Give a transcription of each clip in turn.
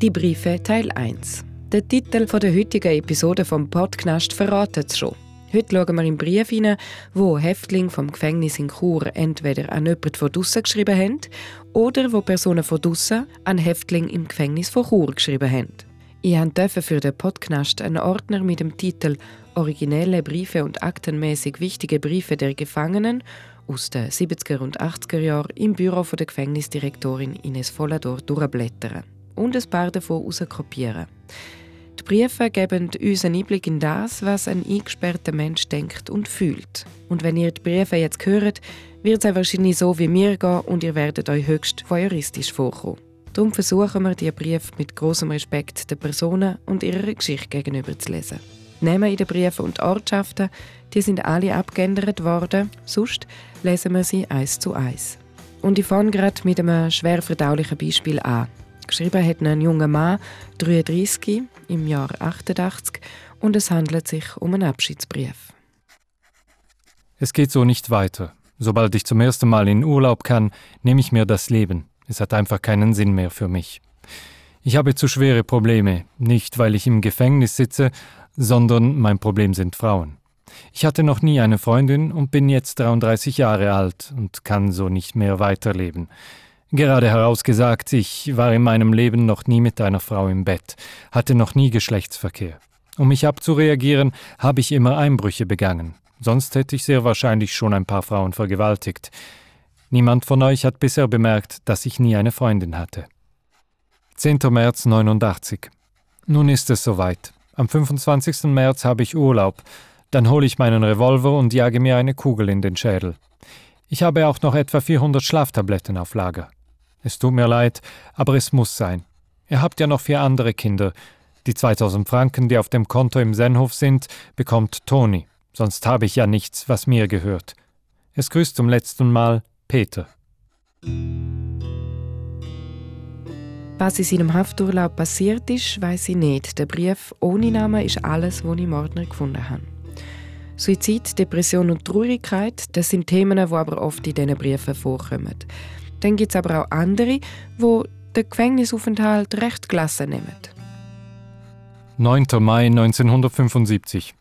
Die Briefe Teil 1. Der Titel der heutigen Episode vom Podcast verratet es schon. Heute schauen wir in Brief hinein, wo Häftlinge vom Gefängnis in Chur entweder an jemanden von draussen geschrieben haben oder wo Personen von draussen an Häftlinge im Gefängnis von Chur geschrieben haben. Ich durfte für den Podcast einen Ordner mit dem Titel Originelle Briefe und aktenmäßig wichtige Briefe der Gefangenen aus den 70er und 80er Jahren im Büro der Gefängnisdirektorin Ines Vollador durchblättern und ein paar davon rauskopieren. Die Briefe geben uns einen Einblick in das, was ein eingesperrter Mensch denkt und fühlt. Und wenn ihr die Briefe jetzt hört, wird es wahrscheinlich so wie mir gehen und ihr werdet euch höchst voyeuristisch vorkommen. Darum versuchen wir, die Briefe mit großem Respekt den Personen und ihrer Geschichte gegenüber zu lesen. Namen in den Briefen und Ortschaften, die sind alle abgeändert worden, sonst lesen wir sie eins zu eins. Und ich fange gerade mit einem schwer verdaulichen Beispiel an. Geschrieben hat ein junger Mann, 33, im Jahr 88, und es handelt sich um einen Abschiedsbrief. Es geht so nicht weiter. Sobald ich zum ersten Mal in Urlaub kann, nehme ich mir das Leben. Es hat einfach keinen Sinn mehr für mich. Ich habe zu schwere Probleme, nicht weil ich im Gefängnis sitze, sondern mein Problem sind Frauen. Ich hatte noch nie eine Freundin und bin jetzt 33 Jahre alt und kann so nicht mehr weiterleben. Gerade herausgesagt, ich war in meinem Leben noch nie mit einer Frau im Bett, hatte noch nie Geschlechtsverkehr. Um mich abzureagieren, habe ich immer Einbrüche begangen. Sonst hätte ich sehr wahrscheinlich schon ein paar Frauen vergewaltigt. Niemand von euch hat bisher bemerkt, dass ich nie eine Freundin hatte. 10. März 89. Nun ist es soweit. Am 25. März habe ich Urlaub. Dann hole ich meinen Revolver und jage mir eine Kugel in den Schädel. Ich habe auch noch etwa 400 Schlaftabletten auf Lager. Es tut mir leid, aber es muss sein. Ihr habt ja noch vier andere Kinder. Die 2000 Franken, die auf dem Konto im Sennhof sind, bekommt Toni. Sonst habe ich ja nichts, was mir gehört. Es grüßt zum letzten Mal Peter. Was in seinem Hafturlaub passiert ist, weiß ich nicht. Der Brief ohne Namen ist alles, was ich im Ordner gefunden habe. Suizid, Depression und Traurigkeit, das sind Themen, die aber oft in diesen Briefen vorkommen. Dann gibt es aber auch andere, wo den Gefängnisaufenthalt recht gelassen nehmen. 9. Mai 1975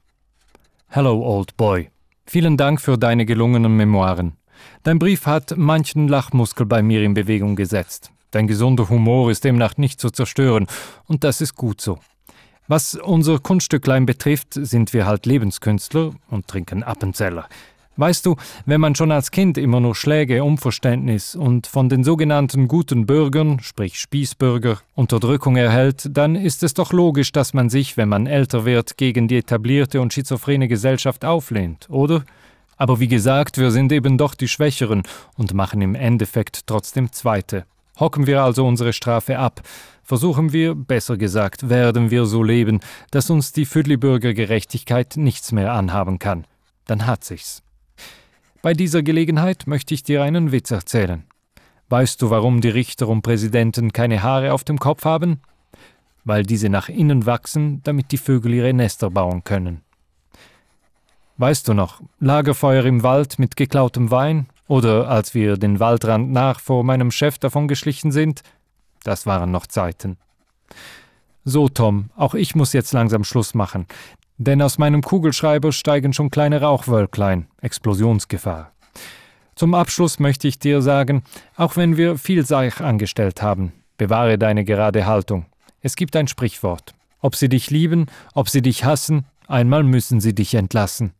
Hello, old boy. Vielen Dank für deine gelungenen Memoiren. Dein Brief hat manchen Lachmuskel bei mir in Bewegung gesetzt. Dein gesunder Humor ist demnach nicht zu zerstören, und das ist gut so. Was unser Kunststücklein betrifft, sind wir halt Lebenskünstler und trinken Appenzeller. Weißt du, wenn man schon als Kind immer nur Schläge, Unverständnis und von den sogenannten guten Bürgern, sprich Spießbürger, Unterdrückung erhält, dann ist es doch logisch, dass man sich, wenn man älter wird, gegen die etablierte und schizophrene Gesellschaft auflehnt, oder? Aber wie gesagt, wir sind eben doch die Schwächeren und machen im Endeffekt trotzdem Zweite. Hocken wir also unsere Strafe ab, versuchen wir, besser gesagt, werden wir so leben, dass uns die Füdli-Bürgergerechtigkeit nichts mehr anhaben kann. Dann hat sich's. Bei dieser Gelegenheit möchte ich dir einen Witz erzählen. Weißt du, warum die Richter und Präsidenten keine Haare auf dem Kopf haben? Weil diese nach innen wachsen, damit die Vögel ihre Nester bauen können. Weißt du noch, Lagerfeuer im Wald mit geklautem Wein? Oder als wir den Waldrand nach vor meinem Chef davongeschlichen sind? Das waren noch Zeiten. So, Tom, auch ich muss jetzt langsam Schluss machen, denn aus meinem Kugelschreiber steigen schon kleine Rauchwölklein, Explosionsgefahr. Zum Abschluss möchte ich dir sagen, auch wenn wir viel Seich angestellt haben, bewahre deine gerade Haltung. Es gibt ein Sprichwort. Ob sie dich lieben, ob sie dich hassen, einmal müssen sie dich entlassen.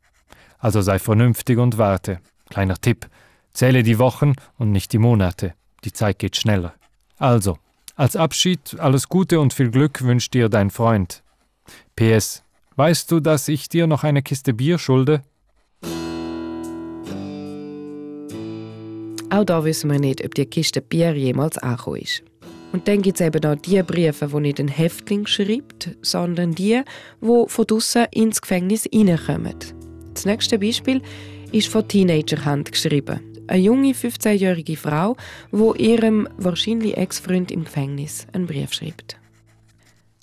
Also sei vernünftig und warte. Kleiner Tipp. Zähle die Wochen und nicht die Monate. Die Zeit geht schneller. Also, als Abschied alles Gute und viel Glück wünscht dir dein Freund. PS. Weißt du, dass ich dir noch eine Kiste Bier schulde? Auch da wissen wir nicht, ob die Kiste Bier jemals angekommen ist. Und dann gibt es eben auch die Briefe, die nicht ein Häftling schreibt, sondern die, die von draussen ins Gefängnis reinkommen. Das nächste Beispiel ist von Teenagerhand geschrieben. Eine junge 15-jährige Frau, wo ihrem wahrscheinlich Ex-Freund im Gefängnis einen Brief schreibt.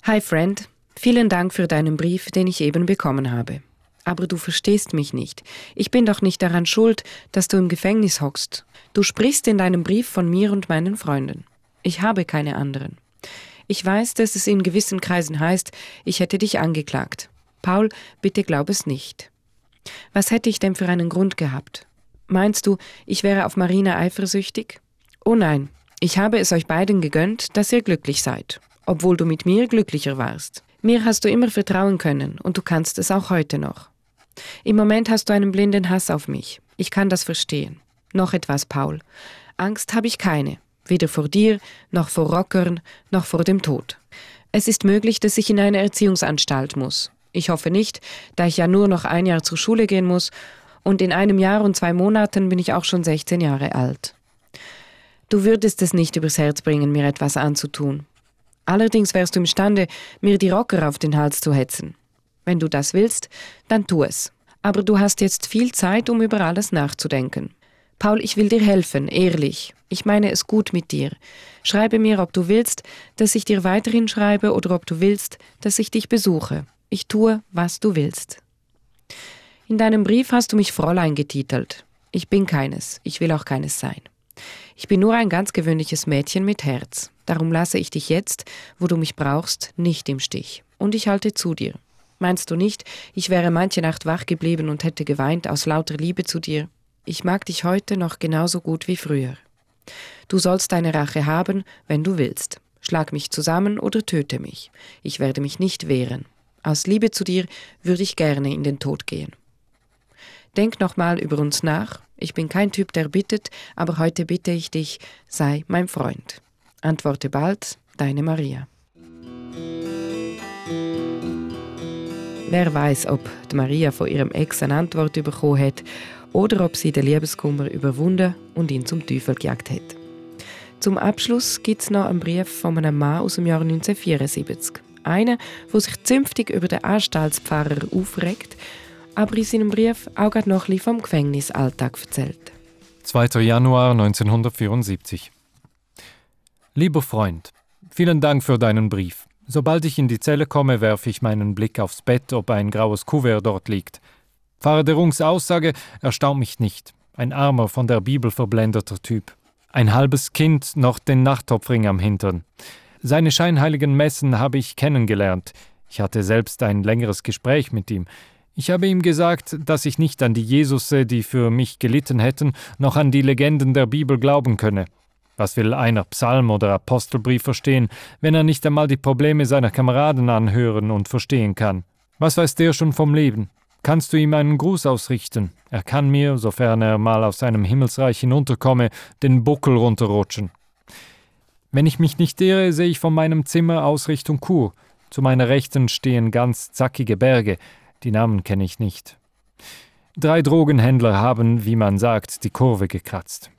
Hi Friend, vielen Dank für deinen Brief, den ich eben bekommen habe. Aber du verstehst mich nicht. Ich bin doch nicht daran schuld, dass du im Gefängnis hockst. Du sprichst in deinem Brief von mir und meinen Freunden. Ich habe keine anderen. Ich weiß, dass es in gewissen Kreisen heißt, ich hätte dich angeklagt. Paul, bitte glaub es nicht. Was hätte ich denn für einen Grund gehabt? Meinst du, ich wäre auf Marina eifersüchtig? Oh nein, ich habe es euch beiden gegönnt, dass ihr glücklich seid, obwohl du mit mir glücklicher warst. Mir hast du immer vertrauen können und du kannst es auch heute noch. Im Moment hast du einen blinden Hass auf mich. Ich kann das verstehen. Noch etwas, Paul. Angst habe ich keine, weder vor dir, noch vor Rockern, noch vor dem Tod. Es ist möglich, dass ich in eine Erziehungsanstalt muss. Ich hoffe nicht, da ich ja nur noch ein Jahr zur Schule gehen muss, und in einem Jahr und zwei Monaten bin ich auch schon 16 Jahre alt. Du würdest es nicht übers Herz bringen, mir etwas anzutun. Allerdings wärst du imstande, mir die Rocker auf den Hals zu hetzen. Wenn du das willst, dann tu es. Aber du hast jetzt viel Zeit, um über alles nachzudenken. Paul, ich will dir helfen, ehrlich. Ich meine es gut mit dir. Schreibe mir, ob du willst, dass ich dir weiterhin schreibe oder ob du willst, dass ich dich besuche. Ich tue, was du willst. In deinem Brief hast du mich Fräulein getitelt. Ich bin keines, ich will auch keines sein. Ich bin nur ein ganz gewöhnliches Mädchen mit Herz. Darum lasse ich dich jetzt, wo du mich brauchst, nicht im Stich. Und ich halte zu dir. Meinst du nicht, ich wäre manche Nacht wach geblieben und hätte geweint aus lauter Liebe zu dir? Ich mag dich heute noch genauso gut wie früher. Du sollst deine Rache haben, wenn du willst. Schlag mich zusammen oder töte mich. Ich werde mich nicht wehren. Aus Liebe zu dir würde ich gerne in den Tod gehen. Denk nochmal über uns nach. Ich bin kein Typ, der bittet, aber heute bitte ich dich, sei mein Freund. Antworte bald, deine Maria. Wer weiß, ob die Maria von ihrem Ex eine Antwort bekommen hat oder ob sie den Liebeskummer überwunden und ihn zum Teufel gejagt hat. Zum Abschluss gibt es noch einen Brief von einem Mann aus dem Jahr 1974. Einer, der sich zünftig über den Anstaltspfarrer aufregt aber in seinem Brief auch noch ein vom Gefängnisalltag erzählt. 2. Januar 1974 Lieber Freund, vielen Dank für deinen Brief. Sobald ich in die Zelle komme, werfe ich meinen Blick aufs Bett, ob ein graues Kuvert dort liegt. Pfarrer der Rungs Aussage erstaunt mich nicht. Ein armer, von der Bibel verblendeter Typ. Ein halbes Kind, noch den Nachttopfring am Hintern. Seine scheinheiligen Messen habe ich kennengelernt. Ich hatte selbst ein längeres Gespräch mit ihm. Ich habe ihm gesagt, dass ich nicht an die Jesusse, die für mich gelitten hätten, noch an die Legenden der Bibel glauben könne. Was will einer Psalm oder Apostelbrief verstehen, wenn er nicht einmal die Probleme seiner Kameraden anhören und verstehen kann? Was weiß der schon vom Leben? Kannst du ihm einen Gruß ausrichten? Er kann mir, sofern er mal aus seinem Himmelsreich hinunterkomme, den Buckel runterrutschen. Wenn ich mich nicht irre, sehe ich von meinem Zimmer aus Richtung Kur. Zu meiner Rechten stehen ganz zackige Berge, die Namen kenne ich nicht. Drei Drogenhändler haben, wie man sagt, die Kurve gekratzt.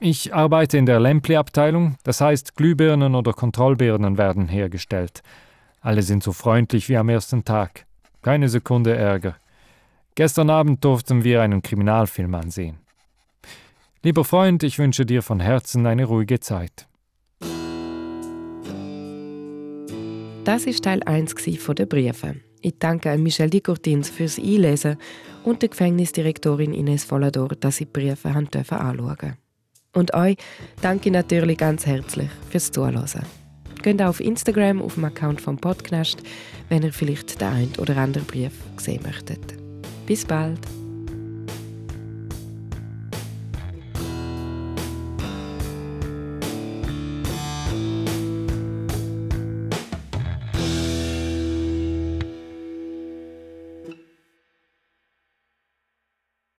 Ich arbeite in der Lempli-Abteilung, das heißt Glühbirnen oder Kontrollbirnen werden hergestellt. Alle sind so freundlich wie am ersten Tag. Keine Sekunde Ärger. Gestern Abend durften wir einen Kriminalfilm ansehen. Lieber Freund, ich wünsche dir von Herzen eine ruhige Zeit. Das ist Teil 1 von den Briefen. Ich danke Michel Dicourtins fürs Einlesen und der Gefängnisdirektorin Ines Vollador, dass sie die Briefe anschauen Und euch danke ich natürlich ganz herzlich fürs Zuhören. Geht auf Instagram auf dem Account vom Podcast, wenn ihr vielleicht den einen oder anderen Brief sehen möchtet. Bis bald!